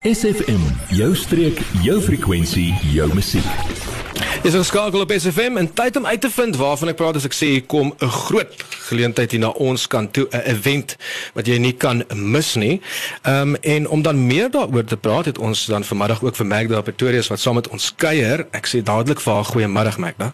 SFM, jou streek, jou frekwensie, jou musiek. Dis geskakel op SFM en tyd om uit te vind waarvan ek praat as ek sê kom 'n groot geleentheid hier na ons kant toe, 'n event wat jy nie kan mis nie. Ehm um, en om dan meer daaroor te praat, het ons dan vanmiddag ook vir Magda Pretoria wat saam met ons kuier. Ek sê dadelik vir haar goeiemôre Magda.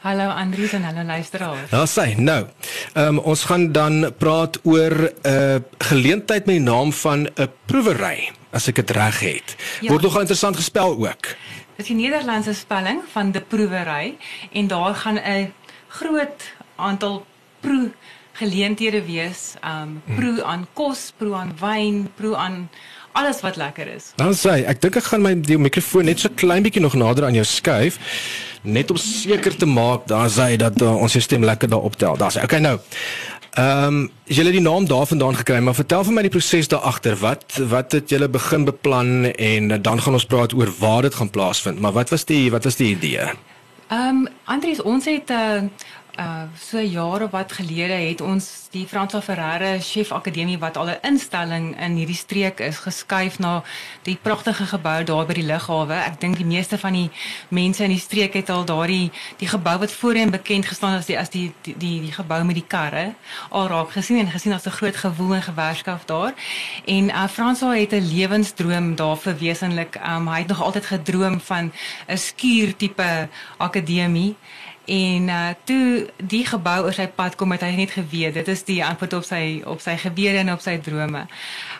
Hallo Andries en hallo luisteraars. Ja, sê nou. Ehm um, ons gaan dan praat oor 'n uh, geleentheid met die naam van 'n proewery as ek dit reg het. Ja. Word nogal interessant gespel ook. Dit is die Nederlandse spelling van die proewery en daar gaan 'n groot aantal proe geleenthede wees. Um proe aan kos, proe aan wyn, proe aan alles wat lekker is. Dan sê ek dink ek gaan my die mikrofoon net so klein bietjie nog nader aan jou skuif net om seker te maak daar sê dat uh, ons stem lekker daar optel. Daar sê okay nou. Ehm um, jy het die naam daarvandaan gekry, maar vertel vir my die proses daar agter. Wat wat het julle begin beplan en dan gaan ons praat oor waar dit gaan plaasvind. Maar wat was die wat was die idee? Ehm um, Andries, ons het 'n uh, uh so jare wat gelede het ons die Fransa Ferreira Chef Akademie wat al 'n instelling in hierdie streek is geskuif na die pragtige gebou daar by die lughawe. Ek dink die meeste van die mense in die streek het al daardie die gebou wat voorheen bekend gestaan as die as die die die, die gebou met die karre al raak gesien en gesien as 'n groot gewoel en gewerskaf daar. En uh Fransa het 'n lewensdroom daar verwesenlik. Um hy het nog altyd gedroom van 'n skuur tipe akademie En uh toe die gebou oor sy pad kom het hy net geweet dit is die antwoord op sy op sy gebede en op sy drome.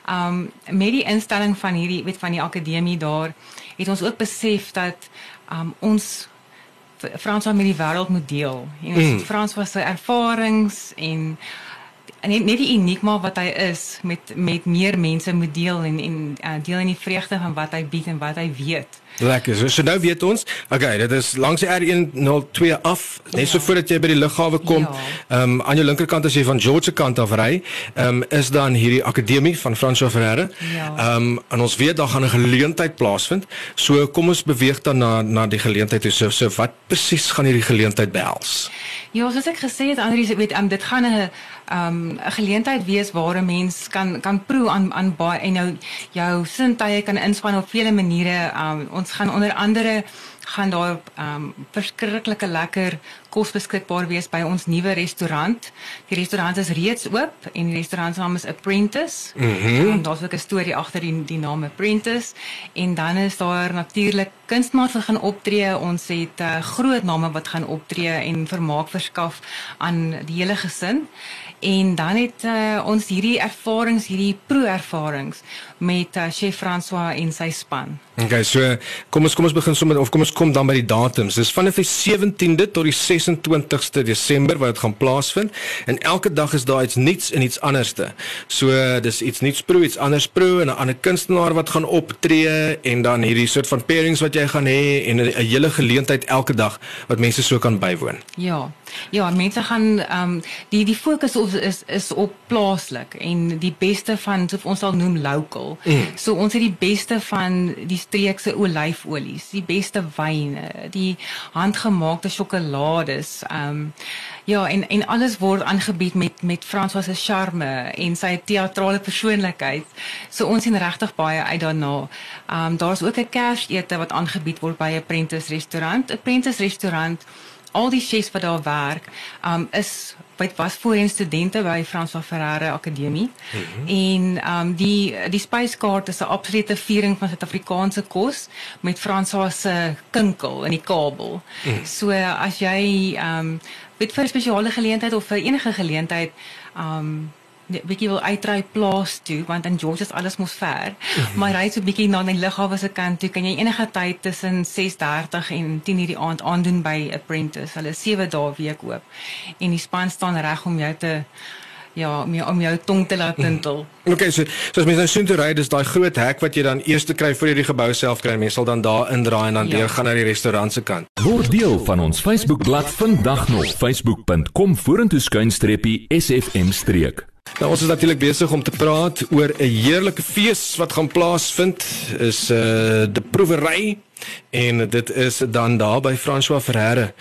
Um met die instelling van hierdie weet van die akademie daar het ons ook besef dat um ons Frans met die wêreld moet deel. En ons mm. Frans was sy ervarings en net net die uniek maar wat hy is met met meer mense moet deel en en uh, deel in die vreugde van wat hy bied en wat hy weet. Lekker. So, so nou weet ons. Okay, dit is langs die R102 af, net ja. so voordat jy by die lughawe kom. Ja. Ehm ja. um, aan jou linkerkant as jy van George se kant af ry, ehm um, is dan hierdie akademie van François Ferreira. Ja. Ehm um, en ons weet daar gaan 'n geleentheid plaasvind. So kom ons beweeg dan na na die geleentheid toe. So, so wat presies gaan hierdie geleentheid behels? Ja, soos ek gesê het, Andri, weet um, dit gaan 'n 'n um, geleentheid wees waar 'n mens kan kan proe aan aan baie en jou jou sintuie kan inspann op vele maniere. Um, ons gaan onder andere gaan daar um verskriklike lekker kos beskikbaar wees by ons nuwe restaurant. Die restaurant is reeds oop en die restaurant se naam is Apprentice. Mm um, Daar's ook 'n storie agter die die naam Apprentice en dan is daar natuurlik kunstenaars wat gaan optree. Ons het uh, groot name wat gaan optree en vermaak verskaf aan die hele gesin. En dan het uh, ons hierdie ervarings, hierdie pro-ervarings met uh, chef François en sy span. Okay, so kom ons kom ons begin sommer of kom ons kom dan by die datums. Dis vanaf die 17de tot die 26ste Desember wat dit gaan plaasvind en elke dag is daar iets nuuts en iets anderste. So dis iets nuuts pro, iets anders pro en 'n ander kunstenaar wat gaan optree en dan hierdie soort van pairings wat jy gaan hê en 'n hele geleentheid elke dag wat mense so kan bywoon. Ja. Ja, mense gaan ehm um, die die fokus is is is op plaaslik en die beste van so ons sal noem local. Mm. So ons het die beste van die streekse olyfolies, die beste wyne, die handgemaakte sjokolades. Ehm um, ja, en en alles word aangebied met met François se charme en sy teatrale persoonlikheid. So ons sien regtig baie uit daarna. Ehm um, daar's ook 'n Kersete wat aangebied word by 'n Apprentice restaurant. 'n Apprentice restaurant al die chefs wat daar werk, um is wat was voorheen studente by François Ferreira Akademie. Mm -hmm. En um die die spyskaart is 'n absolute viering van Suid-Afrikaanse kos met François se kinkel in die kabel. Mm. So as jy um weet vir 'n spesiale geleentheid of vir enige geleentheid um bietjie wil uitry plaas toe want in George is alles mos ver. Mhm. Maar ry so bietjie na die lughawe se kant toe kan jy enige tyd tussen 6:30 en 10:00 die aand aandoen by Apprentice. Hulle is 7 dae week oop. En die span staan reg om jou te ja, om jou, om jou tong te laat tintel. Okay, so so as mens nou soontoe ry, dis daai groot hek wat jy dan eers te kry voor jy die gebou self kry. Mense sal dan daar indraai en dan ja. deur gaan na die restaurant se kant. Word deel van ons Facebookblad vandag nog facebook.com vorentoe skuinstreppie sfm streek. Nou ons is natuurlik besig om te praat oor 'n heerlike fees wat gaan plaasvind is uh die proewery en dit is dan daar by François Ferreira.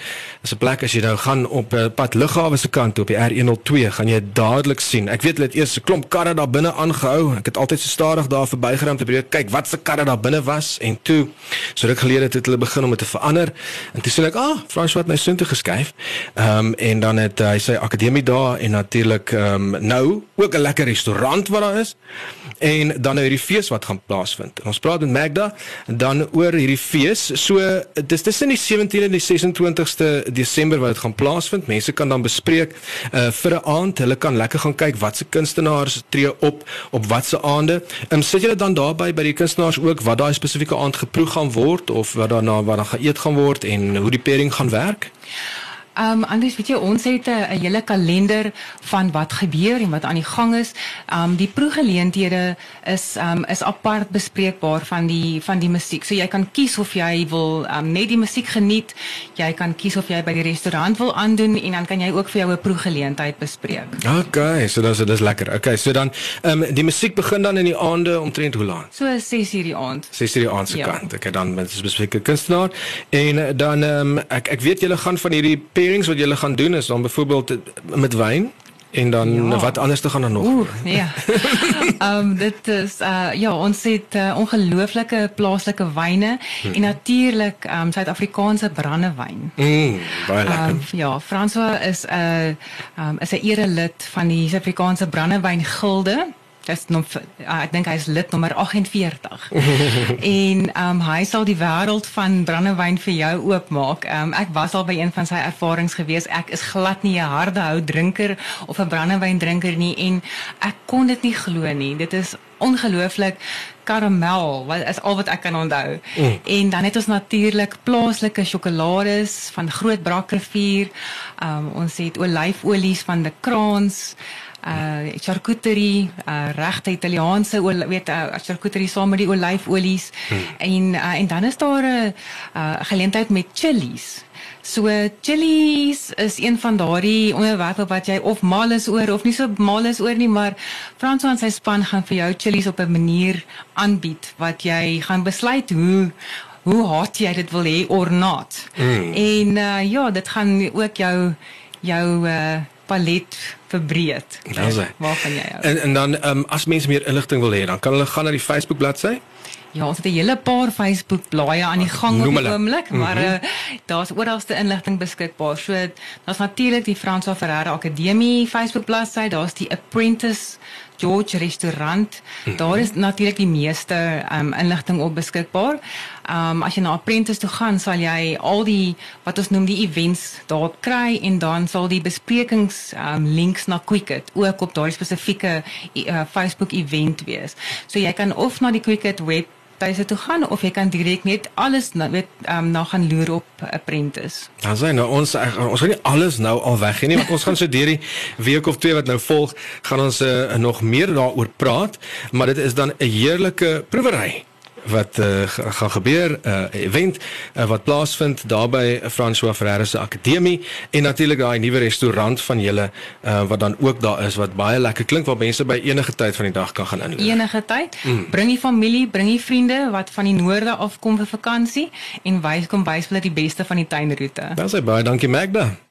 Dis 'n plek as jy nou gaan op uh, pad lughawe se kant op die R102, gaan jy dadelik sien. Ek weet hulle het eers 'n klomp karre daar binne aangehou. Ek het altyd so stadig daar verbygeram te probeer kyk wat se karre daar binne was en toe so ruk gelede het hulle begin om dit te verander. En toe sien ek, "Ah, François het my sin toe geskuif." Ehm um, en dan het hy sy akademie daar en natuurlik ehm um, nou ook 'n lekker restaurant wat daar is. En dan nou hierdie fees wat gaan plaasvind. En ons praat met Magda dan oor hierdie fees. So dis tussen die 17de en die 26ste Desember wat dit gaan plaasvind. Mense kan dan bespreek uh vir 'n aand. Hulle kan lekker gaan kyk wat se kunstenaars tree op op watse aande. Ehm um, sit julle dan daarby by die kunstenaars ook wat daai spesifieke aand geproe gaan word of wat daarna wat dan geëet gaan word en hoe die pairing gaan werk? Ehm um, anders weet jy ons het 'n hele kalender van wat gebeur en wat aan die gang is. Ehm um, die proegeleenthede is ehm um, is apart bespreekbaar van die van die musiek. So jy kan kies of jy wil ehm um, net die musiek geniet. Jy kan kies of jy by die restaurant wil aandoen en dan kan jy ook vir jou 'n proegeleentheid bespreek. Okay, so dis dis lekker. Okay, so dan ehm um, die musiek begin dan in die aande omtrent hoe laat? So 6:00 die aand. 6:00 die aand se ja. kant. Okay, dan met spesifieke kunstenaar en dan ehm um, ek ek weet julle gaan van hierdie pairings wat julle gaan doen is dan byvoorbeeld met wyn en dan ja. wat anders te gaan dan nog. Ooh, ja. Ehm um, dit is uh ja, ons het uh, ongelooflike plaaslike wyne hmm. en natuurlik ehm um, Suid-Afrikaanse brandewyn. Mm, baie lekker. Um, ja, François is 'n uh, ehm um, is 'n erelid van die Suid-Afrikaanse brandewyn gilde dis nog ah, ek dink hy is lid nommer 48. en ehm um, hy sal die wêreld van brandewyn vir jou oopmaak. Ehm um, ek was al by een van sy ervarings gewees. Ek is glad nie 'n harde hou drinker of 'n brandewyn drinker nie en ek kon dit nie glo nie. Dit is ongelooflik karamel wat is al wat ek kan onthou. Mm. En dan het ons natuurlik plaaslike sjokolades van Groot Brakrivier. Ehm um, ons het olyfolies van die Kraans uh charcuterie, uh regte Italiaanse weet uh, charcuterie saam met die olyfolies hmm. en uh, en dan is daar 'n uh, geleentheid met chilies. So chilies is een van daardie onderwerpe wat jy of mal is oor of nie so mal is oor nie, maar Frans en sy span gaan vir jou chilies op 'n manier aanbied wat jy gaan besluit hoe hoe hard jy dit wil hê of not. Mm. En uh, ja, dit gaan ook jou jou uh, palet verbreed. Hy. Waar gaan jy? En en dan um, as mense meer inligting wil hê, dan kan hulle gaan na die Facebook bladsy. Ja, ons het 'n hele paar Facebook blaaie aan die gang op die oomblik, maar mm -hmm. uh, daar's oralste inligting beskikbaar. So daar's natuurlik die François Ferreira Akademie Facebook bladsy, daar's die Apprentice George restaurant. Mm -hmm. Daar is natuurlik die meeste um, inligting op beskikbaar. Um as jy na Apprentice toe gaan, sal jy al die wat ons noem die events daar kry en dan sal die besprekings um links na Quicket ook op daai spesifieke uh, Facebook event wees. So jy kan of na die Quicket web tuise toe gaan of jy kan direk net alles nou weet um, nou gaan loer op Apprentice. Dan sê nou ons ons gaan nie alles nou al weg nie, want ons gaan so deur die week of twee wat nou volg, gaan ons uh, nog meer daaroor praat, maar dit is dan 'n heerlike proewery wat uh, gaan gebeur 'n uh, event uh, wat plaasvind daar by François Ferreira se akademie en natuurlik daai nuwe restaurant van julle uh, wat dan ook daar is wat baie lekker klink waar mense by enige tyd van die dag kan gaan inloop. Enige tyd. Mm. Bring die familie, bring die vriende wat van die noorde af kom vir vakansie en wys kom wys hulle die beste van die tuinroete. Dan sê baie dankie Magda.